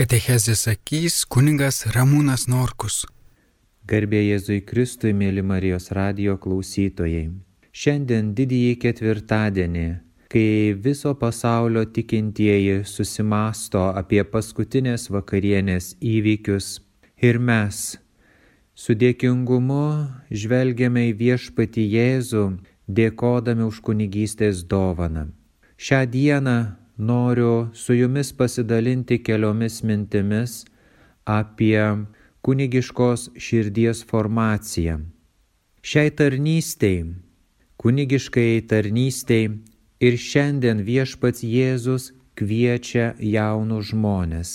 Katechezės sakys kuningas Ramūnas Norkus. Garbė Jėzui Kristui, mėly Marijos radio klausytojai. Šiandien didįjį ketvirtadienį, kai viso pasaulio tikintieji susimasto apie paskutinės vakarienės įvykius ir mes su dėkingumu žvelgiame į viešpati Jėzų, dėkodami už kunigystės dovaną. Šią dieną noriu su jumis pasidalinti keliomis mintimis apie kunigiškos širdies formaciją. Šiai tarnystei, kunigiškai tarnystei ir šiandien viešpats Jėzus kviečia jaunus žmonės.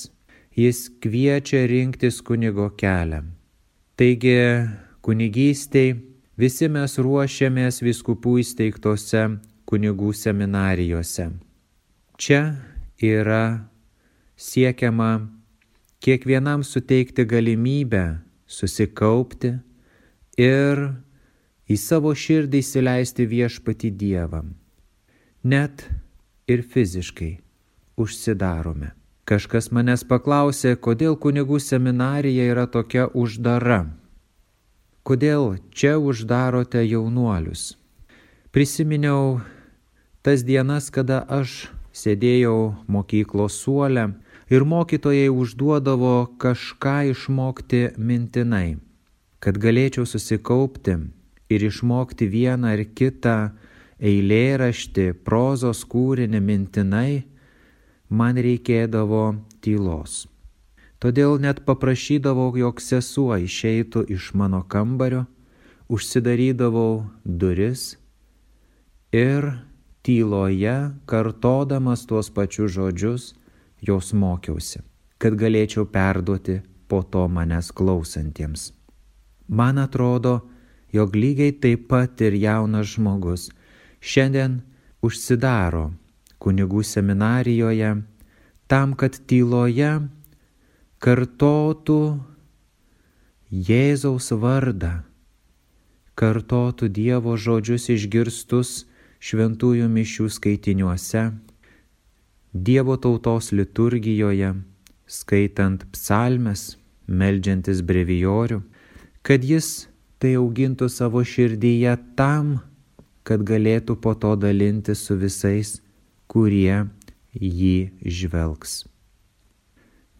Jis kviečia rinktis kunigo kelią. Taigi, kunigystei visi mes ruošiamės viskupų įsteigtose kunigų seminarijose. Čia yra siekiama kiekvienam suteikti galimybę susikaupti ir į savo širdį įsileisti viešpati Dievą. Net ir fiziškai užsidarome. Kažkas manęs paklausė, kodėl kunigų seminarija yra tokia uždara. Kodėl čia uždarote jaunuolius? Prisiminiau tas dienas, kada aš sėdėjau mokyklos suole ir mokytojai užduodavo kažką išmokti mintinai, kad galėčiau susikaupti ir išmokti vieną ar kitą eilėraštį, prozos kūrinį mintinai, man reikėdavo tylos. Todėl net paprašydavau, jog sesuo išeitų iš mano kambario, užsidarydavau duris ir tyloje, kartodamas tuos pačius žodžius, jos mokiausi, kad galėčiau perduoti po to manęs klausantiems. Man atrodo, jog lygiai taip pat ir jaunas žmogus šiandien užsidaro kunigų seminarijoje tam, kad tyloje kartotų Jėzaus vardą, kartotų Dievo žodžius išgirstus šventųjų mišių skaitiniuose, Dievo tautos liturgijoje, skaitant psalmes, meldžiantis brevijorių, kad jis tai augintų savo širdyje tam, kad galėtų po to dalinti su visais, kurie jį žvelgs.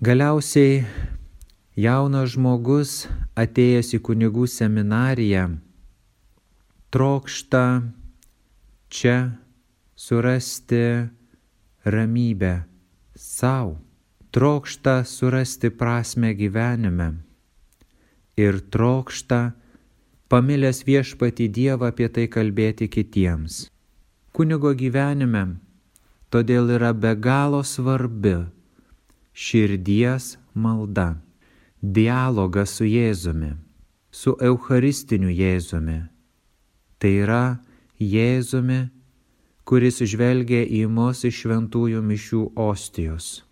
Galiausiai jaunas žmogus atėjęs į kunigų seminariją trokšta čia surasti ramybę savo, trokšta surasti prasme gyvenime ir trokšta pamilęs viešpati Dievą apie tai kalbėti kitiems. Kunigo gyvenime todėl yra be galo svarbi širdies malda, dialogas su Jėzumi, su Eucharistiniu Jėzumi. Tai yra Jėzumi, kuris žvelgia į mus iš šventųjų mišių ostijos.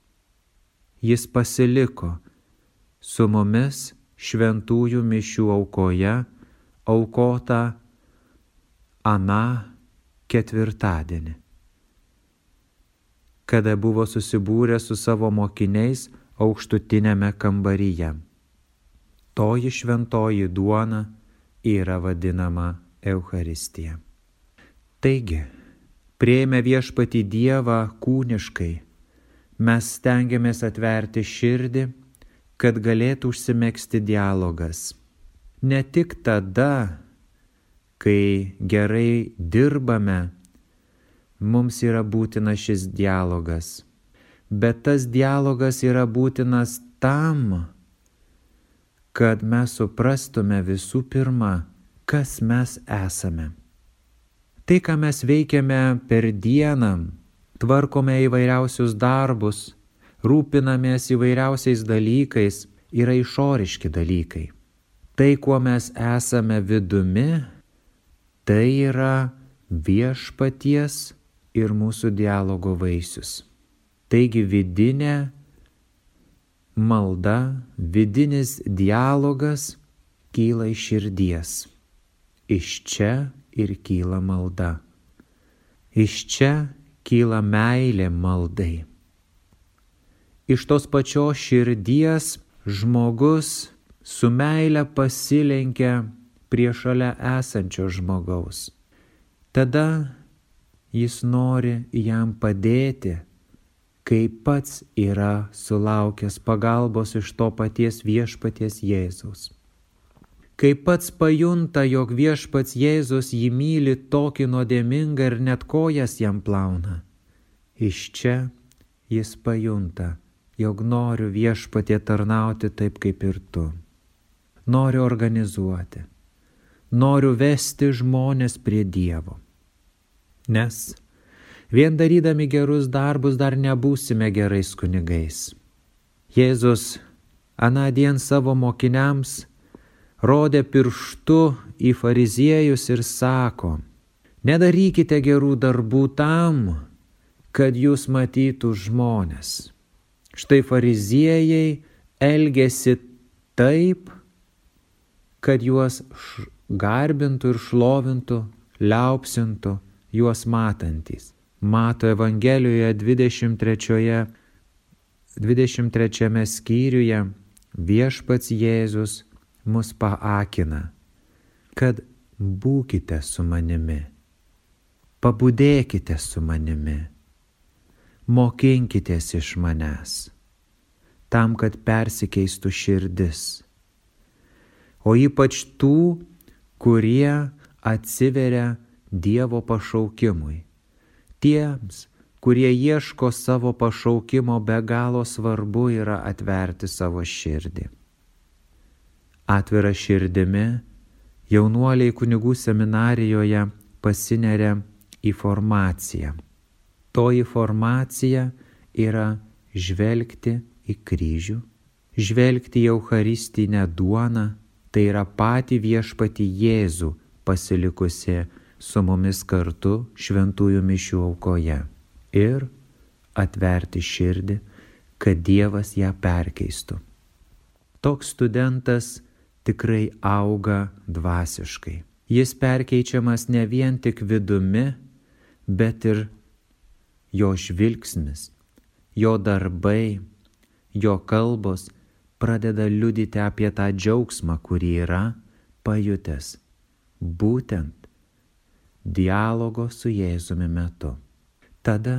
Jis pasiliko su mumis šventųjų mišių aukoje, aukota Ana ketvirtadienį, kada buvo susibūrę su savo mokiniais aukštutinėme kambaryje. Toji šventoji duona yra vadinama Euharistija. Taigi, prieimę viešpati Dievą kūniškai, mes stengiamės atverti širdį, kad galėtų užsimėgsti dialogas. Ne tik tada, kai gerai dirbame, mums yra būtina šis dialogas, bet tas dialogas yra būtinas tam, kad mes suprastume visų pirma, kas mes esame. Tai, ką mes veikiame per dieną, tvarkome įvairiausius darbus, rūpinamės įvairiausiais dalykais, yra išoriški dalykai. Tai, kuo mes esame vidumi, tai yra viešpaties ir mūsų dialogo vaisius. Taigi vidinė malda, vidinis dialogas kyla iš širdies. Iš čia ir kyla malda. Iš čia kyla meilė maldai. iš tos pačios širdies žmogus su meile pasilenkia prie šalia esančio žmogaus. Tada jis nori jam padėti, kai pats yra sulaukęs pagalbos iš to paties viešpaties Jėzaus. Kai pats pajunta, jog viešpats Jėzus jį myli tokį nuodėmingą ir net kojas jam plauna, iš čia jis pajunta, jog noriu viešpatie tarnauti taip kaip ir tu. Noriu organizuoti, noriu vesti žmonės prie Dievo. Nes vien darydami gerus darbus dar nebūsime gerais kunigais. Jėzus anadien savo mokiniams rodė pirštu į fariziejus ir sako, nedarykite gerų darbų tam, kad jūs matytų žmonės. Štai fariziejai elgesi taip, kad juos garbintų ir šlovintų, liaupsintų juos matantys. Mato Evangelijoje 23, 23 skyriuje viešpats Jėzus mus paakina, kad būkite su manimi, pabudėkite su manimi, mokinkitės iš manęs, tam, kad persikeistų širdis, o ypač tų, kurie atsiveria Dievo pašaukimui. Tiems, kurie ieško savo pašaukimo, be galo svarbu yra atverti savo širdį atvira širdimi, jaunuoliai kunigų seminarijoje pasineria į formaciją. Toji formacija yra žvelgti į kryžių, žvelgti į Eucharistinę duoną, tai yra pati viešpati Jėzų pasilikusi su mumis kartu šventųjų mišių aukoje ir atverti širdį, kad Dievas ją perkeistų. Toks studentas tikrai auga dvasiškai. Jis perkeičiamas ne vien tik vidumi, bet ir jo žvilgsnis, jo darbai, jo kalbos pradeda liudyti apie tą džiaugsmą, kurį yra pajutęs būtent dialogo su Jėzumi metu. Tada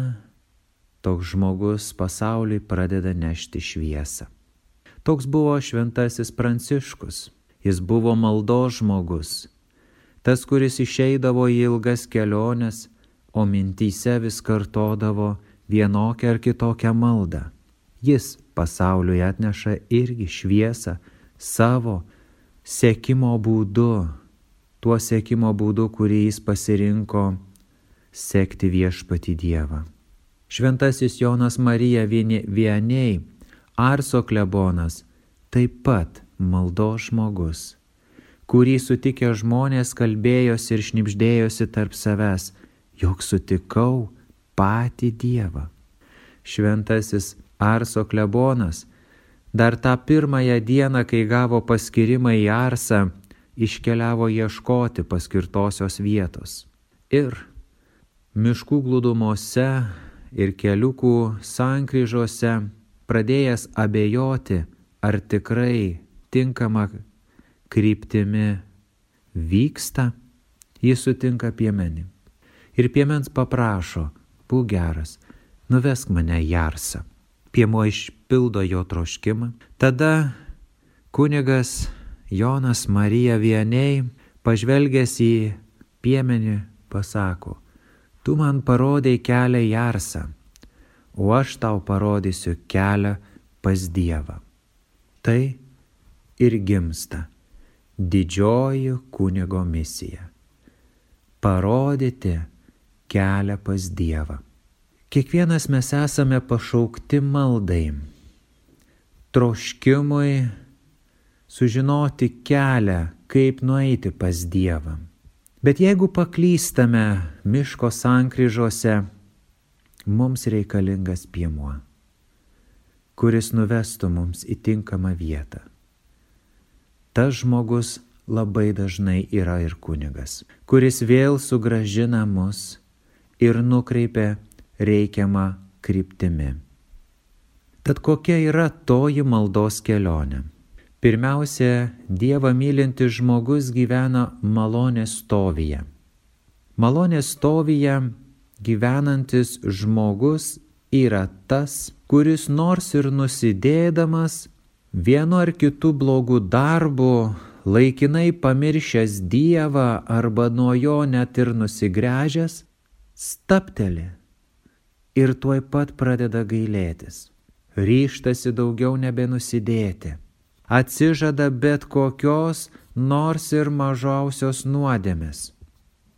toks žmogus pasauliui pradeda nešti šviesą. Toks buvo šventasis Pranciškus. Jis buvo maldo žmogus. Tas, kuris išeidavo į ilgas keliones, o mintyse vis kartodavo vienokią ar kitokią maldą. Jis pasauliui atneša irgi šviesą savo sėkimo būdu, tuo sėkimo būdu, kurį jis pasirinko sekti viešpati Dievą. Šventasis Jonas Marija Vieniai Arso klebonas taip pat maldo žmogus, kurį sutikę žmonės kalbėjosi ir šnipždėjosi tarp savęs, jog sutikau patį Dievą. Šventasis Arso klebonas dar tą pirmąją dieną, kai gavo paskirimą į Arsą, iškeliavo ieškoti paskirtosios vietos. Ir miškų glūdumose ir keliukų sankryžose pradėjęs abejoti, ar tikrai tinkama kryptimi vyksta, jis sutinka piemenį. Ir piemens paprašo, būk geras, nuvesk mane Jarsą. Piemo išpildo jo troškimą. Tada kunigas Jonas Marija Vieniai, pažvelgęs į piemenį, pasako, tu man parodai kelią Jarsą o aš tau parodysiu kelią pas Dievą. Tai ir gimsta didžioji kunigo misija - parodyti kelią pas Dievą. Kiekvienas mes esame pašaukti maldai, troškimui sužinoti kelią, kaip nueiti pas Dievą. Bet jeigu paklystame miško sankryžose, mums reikalingas piemuo, kuris nuvestų mums į tinkamą vietą. Tas žmogus labai dažnai yra ir kunigas, kuris vėl sugražina mus ir nukreipia reikiamą kryptimi. Tad kokia yra toji maldos kelionė? Pirmiausia, Dievą mylintis žmogus gyvena malonės stovyje. Malonės stovyje gyvenantis žmogus yra tas, kuris nors ir nusidėdamas vienu ar kitu blogu darbu, laikinai pamiršęs Dievą arba nuo jo net ir nusigręžęs, stapteli ir tuoj pat pradeda gailėtis. Ryštasi daugiau nebenusidėti. Atsižada bet kokios nors ir mažiausios nuodėmės.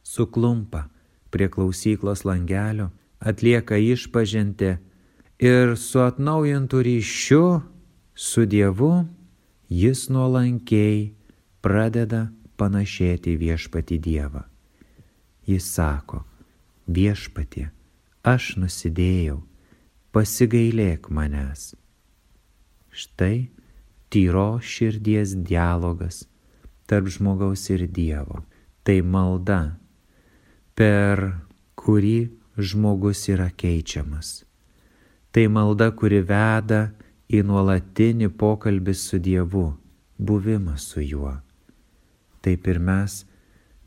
Suklumpa prie klausyklos langelio, atlieka išpažinti ir su atnaujintų ryšiu su Dievu jis nuolankiai pradeda panašėti viešpati Dievą. Jis sako, viešpatie, aš nusidėjau, pasigailėk manęs. Štai tyro širdies dialogas tarp žmogaus ir Dievo. Tai malda, per kurį žmogus yra keičiamas. Tai malda, kuri veda į nuolatinį pokalbį su Dievu, buvimą su juo. Taip ir mes,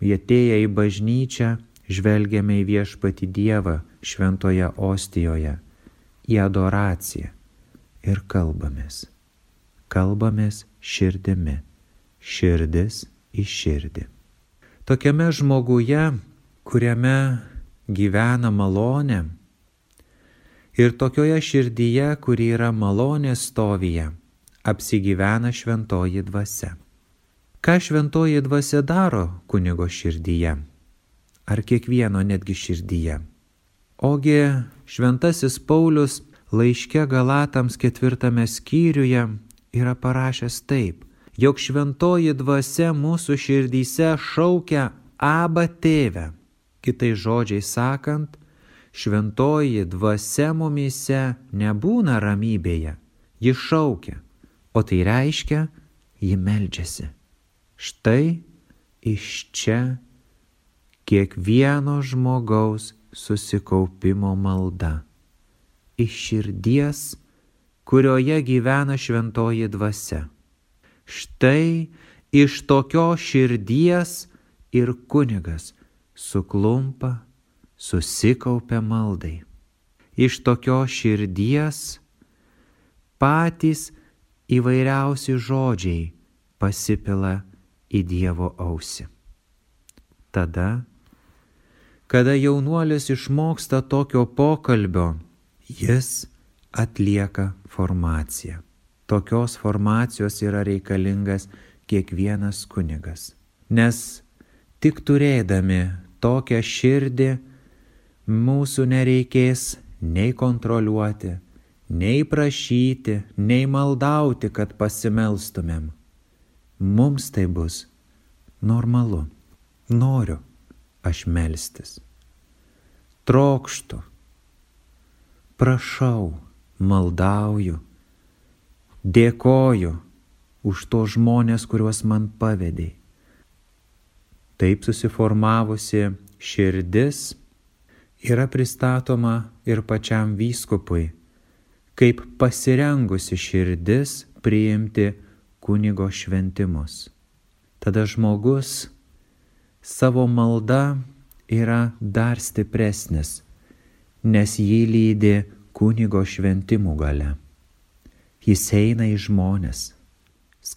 vietėję į bažnyčią, žvelgiame į viešpati Dievą šventoje ostijoje, į adoraciją ir kalbamės. Kalbamės širdimi, širdis į širdį. Tokiame žmoguje, kuriame gyvena malonė ir tokioje širdyje, kuri yra malonės stovyje, apsigyvena šventoji dvasia. Ką šventoji dvasia daro kunigo širdyje? ar kiekvieno netgi širdyje. Ogi šventasis Paulius laiške Galatams ketvirtame skyriuje yra parašęs taip, jog šventoji dvasia mūsų širdyse šaukia Aba tėvę. Kitai žodžiai sakant, šventoji dvasia mumise nebūna ramybėje, ji šaukia, o tai reiškia, ji meldžiasi. Štai iš čia kiekvieno žmogaus susikaupimo malda. Iš širdies, kurioje gyvena šventoji dvasia. Štai iš tokios širdies ir kunigas suklumpa, susikaupia maldai. Iš tokios širdies patys įvairiausi žodžiai pasipila į Dievo ausį. Tada Kada jaunuolis išmoksta tokio pokalbio, jis atlieka formaciją. Tokios formacijos yra reikalingas kiekvienas kunigas. Nes tik turėdami tokią širdį mūsų nereikės nei kontroliuoti, nei prašyti, nei maldauti, kad pasimelstumėm. Mums tai bus normalu. Noriu aš melstis. Trokštų, prašau, maldauju, dėkoju už to žmonės, kuriuos man pavedėjai. Taip susiformavusi širdis yra pristatoma ir pačiam vyskupui, kaip pasirengusi širdis priimti kunigo šventimus. Tada žmogus savo malda yra dar stipresnis, nes jį lydi kunigo šventimų gale. Jis eina į žmonės,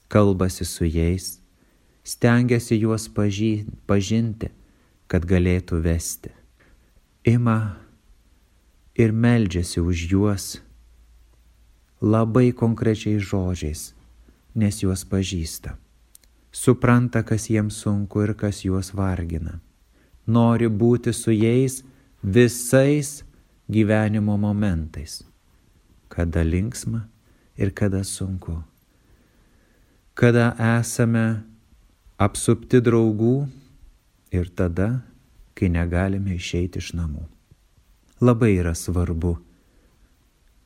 kalbasi su jais, stengiasi juos pažinti, kad galėtų vesti. Ima ir meldžiasi už juos labai konkrečiais žodžiais, nes juos pažįsta supranta, kas jiems sunku ir kas juos vargina. Nori būti su jais visais gyvenimo momentais, kada linksma ir kada sunku. Kada esame apsupti draugų ir tada, kai negalime išeiti iš namų. Labai yra svarbu,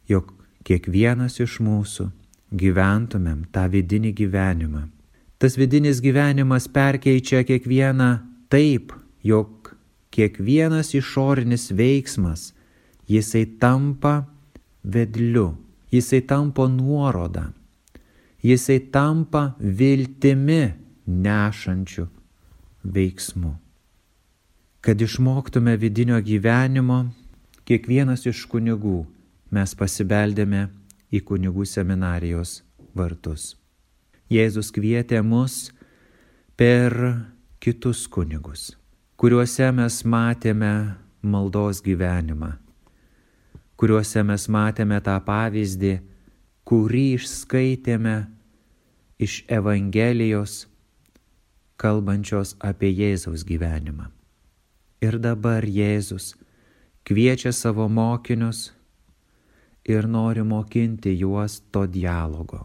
jog kiekvienas iš mūsų gyventumėm tą vidinį gyvenimą tas vidinis gyvenimas perkeičia kiekvieną taip, jog kiekvienas išorinis veiksmas, jisai tampa vedliu, jisai tampa nuoroda, jisai tampa viltimi nešančių veiksmų. Kad išmoktume vidinio gyvenimo, kiekvienas iš kunigų mes pasibeldėme į kunigų seminarijos vartus. Jėzus kvietė mus per kitus kunigus, kuriuose mes matėme maldos gyvenimą, kuriuose mes matėme tą pavyzdį, kurį išskaitėme iš Evangelijos, kalbančios apie Jėzaus gyvenimą. Ir dabar Jėzus kviečia savo mokinius ir nori mokinti juos to dialogo.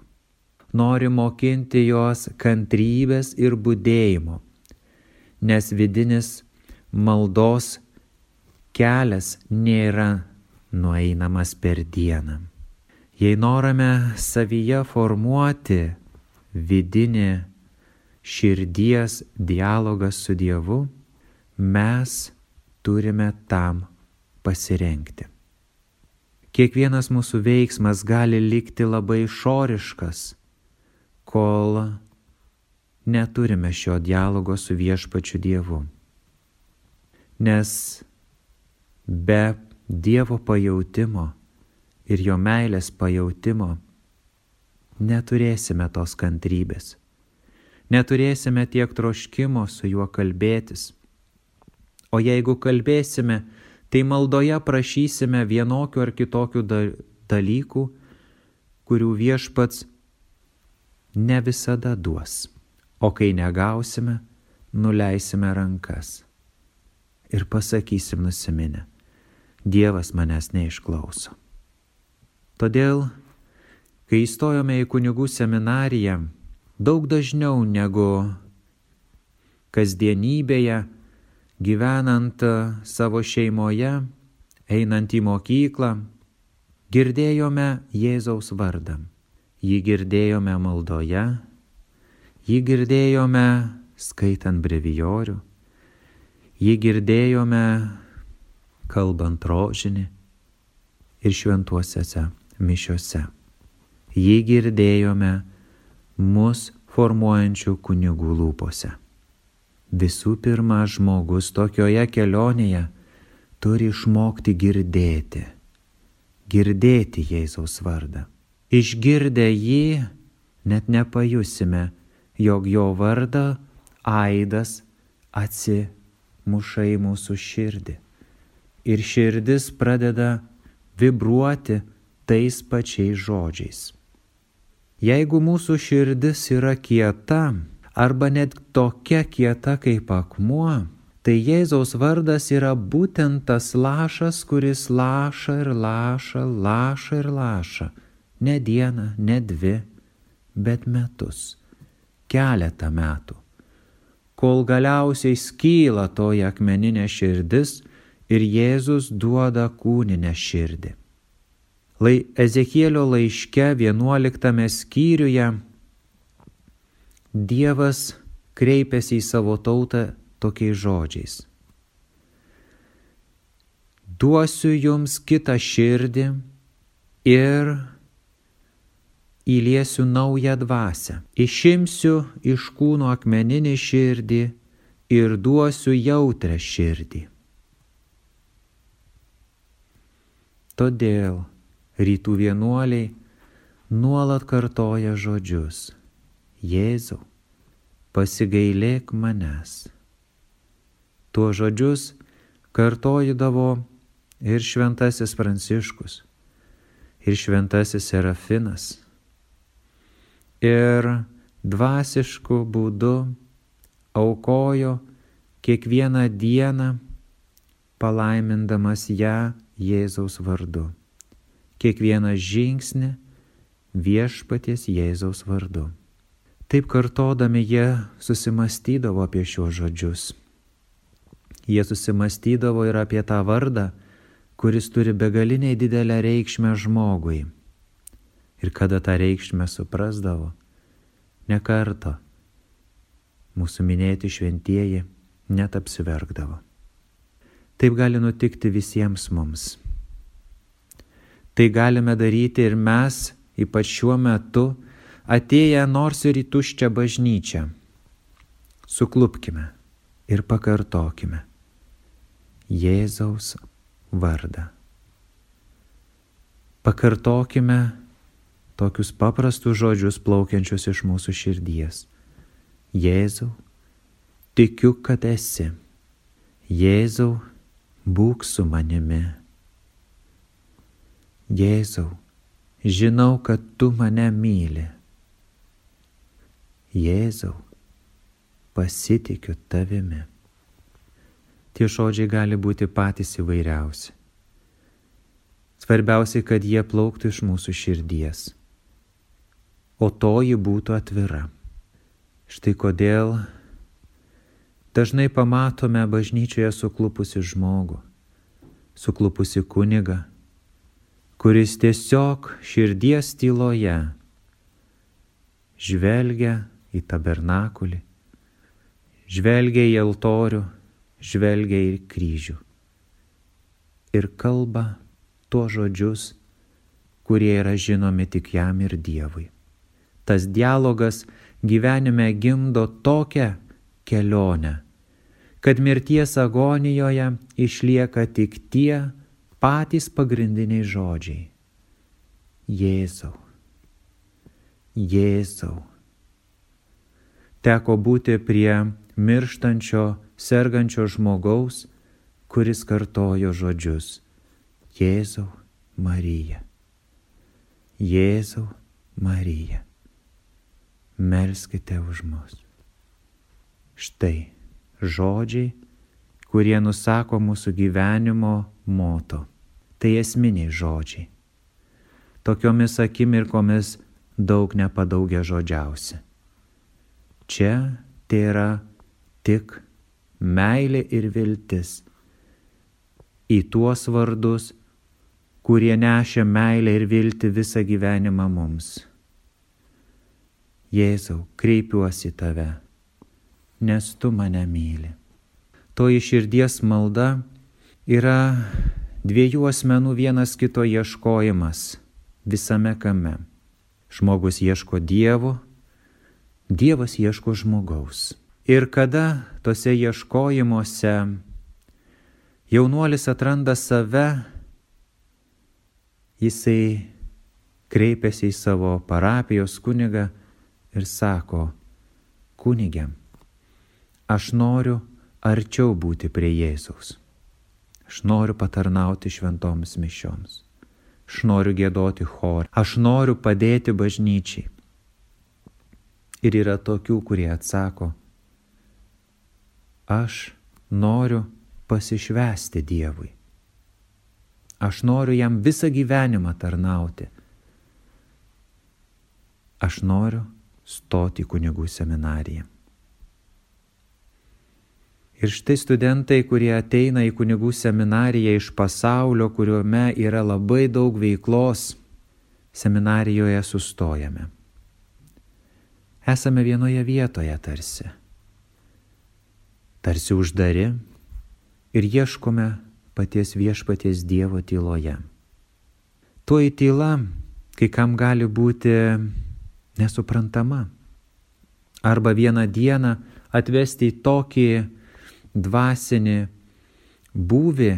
Nori mokinti juos kantrybės ir būdėjimo, nes vidinis maldos kelias nėra nueinamas per dieną. Jei norime savyje formuoti vidinį širdies dialogą su Dievu, mes turime tam pasirenkti. Kiekvienas mūsų veiksmas gali likti labai išoriškas, kol neturime šio dialogo su viešpačiu Dievu. Nes be Dievo pajautimo ir jo meilės pajautimo neturėsime tos kantrybės, neturėsime tiek troškimo su juo kalbėtis. O jeigu kalbėsime, tai maldoje prašysime vienokių ar kitokių dalykų, kurių viešpats ne visada duos. O kai negausime, nuleisime rankas ir pasakysim nusiminę, Dievas manęs neišklauso. Todėl, kai įstojome į kunigų seminariją, daug dažniau negu kasdienybėje, gyvenant savo šeimoje, einant į mokyklą, girdėjome Jėzaus vardą. Jį girdėjome maldoje, jį girdėjome skaitant brevijorių, jį girdėjome kalbant rožinį ir šventuosiuose mišiuose. Jį girdėjome mus formuojančių kunigų lūpose. Visų pirma, žmogus tokioje kelionėje turi išmokti girdėti, girdėti Jėzaus vardą. Išgirdę jį, net nepajusime, jog jo vardą aidas atsimuša į mūsų širdį. Ir širdis pradeda vibruoti tais pačiais žodžiais. Jeigu mūsų širdis yra kieta, arba net tokia kieta kaip akmuo, tai Jėzaus vardas yra būtent tas lašas, kuris laša ir laša, laša ir laša. Ne dieną, ne dvi, bet metus. Keletą metų. Kol galiausiai skyla toji akmeninė širdis ir Jėzus duoda kūninę širdį. Lai Ezekielio laiške 11 skyriuje Dievas kreipiasi į savo tautą tokiais žodžiais. Duosiu jums kitą širdį ir įliesiu naują dvasę. Išimsiu iš kūno akmeninį širdį ir duosiu jautrę širdį. Todėl rytų vienuoliai nuolat kartoja žodžius Jėzau, pasigailėk manęs. Tuo žodžius kartojydavo ir šventasis Pranciškus, ir šventasis Serafinas. Ir dvasišku būdu aukojo kiekvieną dieną, palaimindamas ją Jėzaus vardu. Kiekvieną žingsnį viešpaties Jėzaus vardu. Taip kartodami jie susimastydavo apie šiuos žodžius. Jie susimastydavo ir apie tą vardą, kuris turi begaliniai didelę reikšmę žmogui. Ir kada tą reikšmę suprasdavo, ne kartą mūsų minėti šventieji net apsiverkdavo. Taip gali nutikti visiems mums. Tai galime daryti ir mes, ypač šiuo metu, atėję nors ir į tuščią bažnyčią. Suklupkime ir pakartokime Jėzaus vardą. Pakartokime tokius paprastus žodžius plaukiančius iš mūsų širdies. Jėzau, tikiu, kad esi. Jėzau, būk su manimi. Jėzau, žinau, kad tu mane myli. Jėzau, pasitikiu tavimi. Tie žodžiai gali būti patys įvairiausi. Svarbiausia, kad jie plauktų iš mūsų širdies, o toji būtų atvira. Štai kodėl dažnai pamatome bažnyčioje suklupusi žmogų, suklupusi kunigą, kuris tiesiog širdies tyloje žvelgia į tabernakulį, žvelgia į altorių, žvelgia į kryžių ir kalba tuos žodžius, kurie yra žinomi tik jam ir Dievui. Tas dialogas gyvenime gimdo tokią kelionę, kad mirties agonijoje išlieka tik tie patys pagrindiniai žodžiai. Jėzau. Jėzau teko būti prie mirštančio, sergančio žmogaus, kuris kartojo žodžius Jėzau Marija. Jėzau Marija. Melskite už mus. Štai žodžiai, kurie nusako mūsų gyvenimo moto. Tai esminiai žodžiai. Tokiomis akimirkomis daug nepadaugia žodžiausi. Čia tai yra tik meilė ir viltis į tuos vardus, kurie nešia meilę ir viltį visą gyvenimą mums. Jėzau, kreipiuosi tave, nes tu mane myli. Toji širdies malda yra dviejų asmenų vienas kito ieškojimas visame kame. Žmogus ieško Dievo, Dievas ieško žmogaus. Ir kada tose ieškojimuose jaunuolis atranda save, jisai kreipiasi į savo parapijos kunigą ir sako, kunigė, aš noriu arčiau būti prie Jėzaus. Aš noriu patarnauti šventoms mišioms. Aš noriu gėdoti chorą. Aš noriu padėti bažnyčiai. Ir yra tokių, kurie atsako, aš noriu pasišvesti Dievui. Aš noriu jam visą gyvenimą tarnauti. Aš noriu stoti kunigų seminariją. Ir štai studentai, kurie ateina į kunigų seminariją iš pasaulio, kuriuome yra labai daug veiklos, seminarijoje sustojame esame vienoje vietoje tarsi. Tarsi uždari ir ieškome paties viešpaties Dievo tyloje. Tuoj tyla kai kam gali būti nesuprantama. Arba vieną dieną atvesti į tokį dvasinį būvį,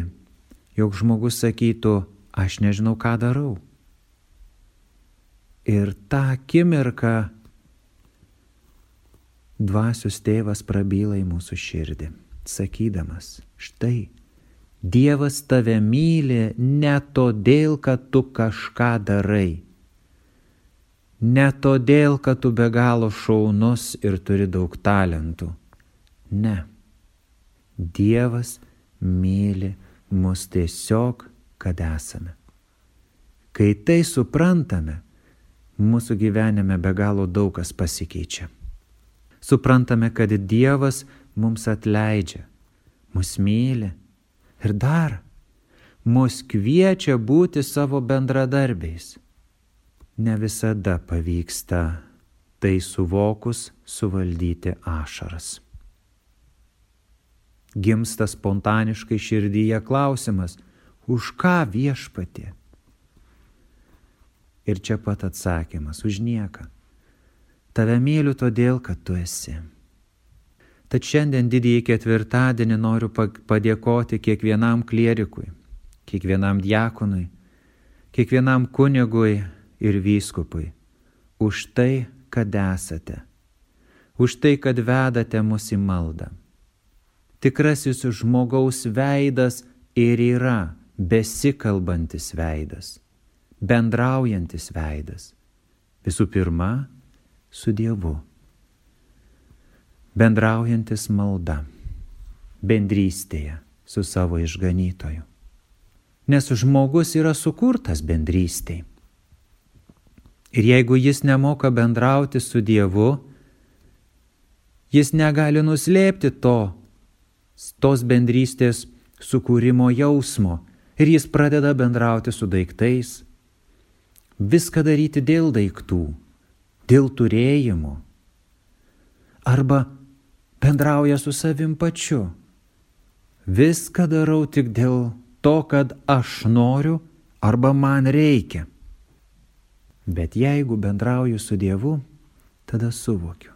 jog žmogus sakytų, aš nežinau, ką darau. Ir tą akimirką dvasios tėvas prabyla į mūsų širdį, sakydamas, štai, Dievas tave myli ne todėl, kad tu kažką darai, ne todėl, kad tu be galo šaunus ir turi daug talentų. Ne. Dievas myli mus tiesiog, kad esame. Kai tai suprantame, mūsų gyvenime be galo daug kas pasikeičia suprantame, kad Dievas mums atleidžia, mus myli ir dar mus kviečia būti savo bendradarbiais. Ne visada pavyksta tai suvokus suvaldyti ašaras. Gimsta spontaniškai širdyje klausimas, už ką viešpatė? Ir čia pat atsakymas - už nieką. Tave myliu todėl, kad tu esi. Tad šiandien didįjį ketvirtadienį noriu padėkoti kiekvienam klierikui, kiekvienam diakonui, kiekvienam kunigui ir vyskupui už tai, kad esate, už tai, kad vedate mus į maldą. Tikrasis žmogaus veidas ir yra besikalbantis veidas, bendraujantis veidas. Visų pirma, su Dievu. Bendraujantis malda, bendrystėje su savo išganytoju. Nes žmogus yra sukurtas bendrystėj. Ir jeigu jis nemoka bendrauti su Dievu, jis negali nuslėpti to, tos bendrystės sukūrimo jausmo ir jis pradeda bendrauti su daiktais, viską daryti dėl daiktų, dėl turėjimo arba bendrauja su savim pačiu. Viską darau tik dėl to, kad aš noriu arba man reikia. Bet jeigu bendrauju su Dievu, tada suvokiu,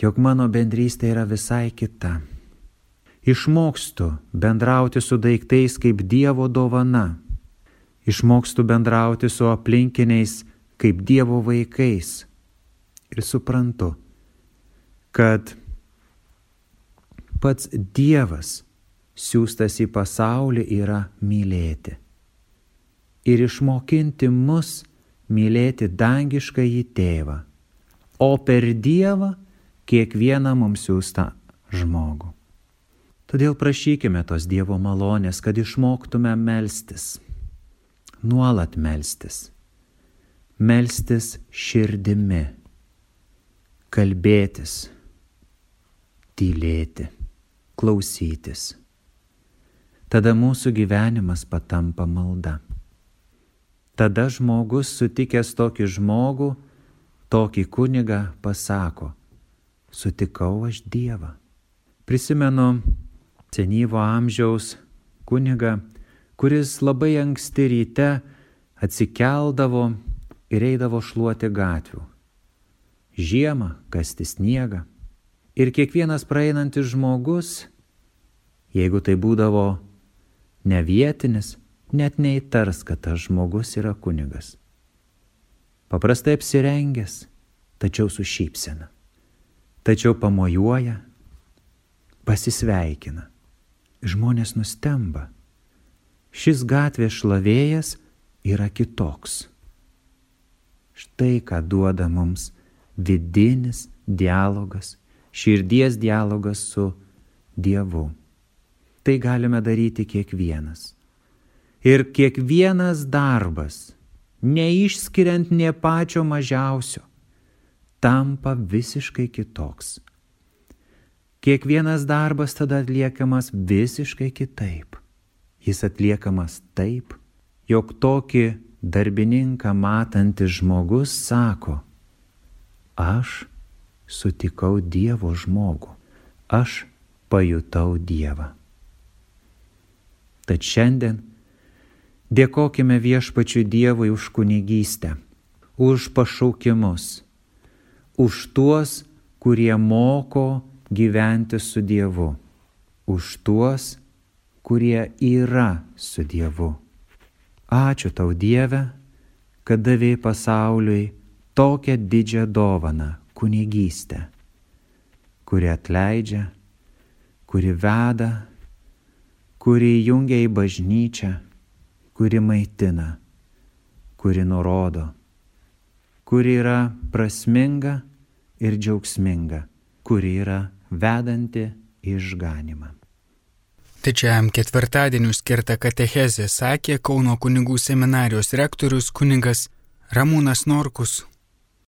jog mano bendrystė yra visai kita. Išmokstu bendrauti su daiktais kaip Dievo dovana. Išmokstu bendrauti su aplinkiniais kaip Dievo vaikais. Ir suprantu, kad pats Dievas siūstas į pasaulį yra mylėti. Ir išmokinti mus mylėti dangišką į tėvą, o per Dievą kiekvieną mums siūstą žmogų. Todėl prašykime tos Dievo malonės, kad išmoktume melstis, nuolat melstis melstis širdimi, kalbėtis, tylėti, klausytis. Tada mūsų gyvenimas patampa malda. Tada žmogus sutikęs tokį žmogų, tokį kunigą pasako, sutikau aš Dievą. Prisimenu senyvo amžiaus kunigą, kuris labai anksti ryte atsikeldavo ir eidavo šluoti gatvių. Žiemą kasti sniegą. Ir kiekvienas praeinantis žmogus, jeigu tai būdavo ne vietinis, net neįtars, kad tas žmogus yra kunigas. Paprastai apsirengęs, tačiau su šypsena. Tačiau pamojuoja, pasisveikina. Žmonės nustemba. Šis gatvės šlavėjas yra kitoks. Štai ką duoda mums vidinis dialogas, širdies dialogas su Dievu. Tai galime daryti kiekvienas. Ir kiekvienas darbas, neišskiriant nie pačio mažiausio, tampa visiškai kitoks. Kiekvienas darbas tada atliekamas visiškai kitaip. Jis atliekamas taip, jog tokį darbininką matantis žmogus sako, aš sutikau Dievo žmogų, aš pajutau Dievą. Tad šiandien dėkojime viešpačiu Dievui už kunigystę, už pašaukimus, už tuos, kurie moko gyventi su Dievu, už tuos, kurie yra su Dievu. Ačiū tau Dieve, kad davėjai pasauliui tokią didžią dovaną - kunigystę, kuri atleidžia, kuri veda, kuri jungia į bažnyčią, kuri maitina, kuri nurodo, kuri yra prasminga ir džiaugsminga, kuri yra vedanti išganimą. Tačiam ketvirtadieniu skirtą katechezę sakė Kauno kunigų seminarijos rektorius kunigas Ramūnas Norkus.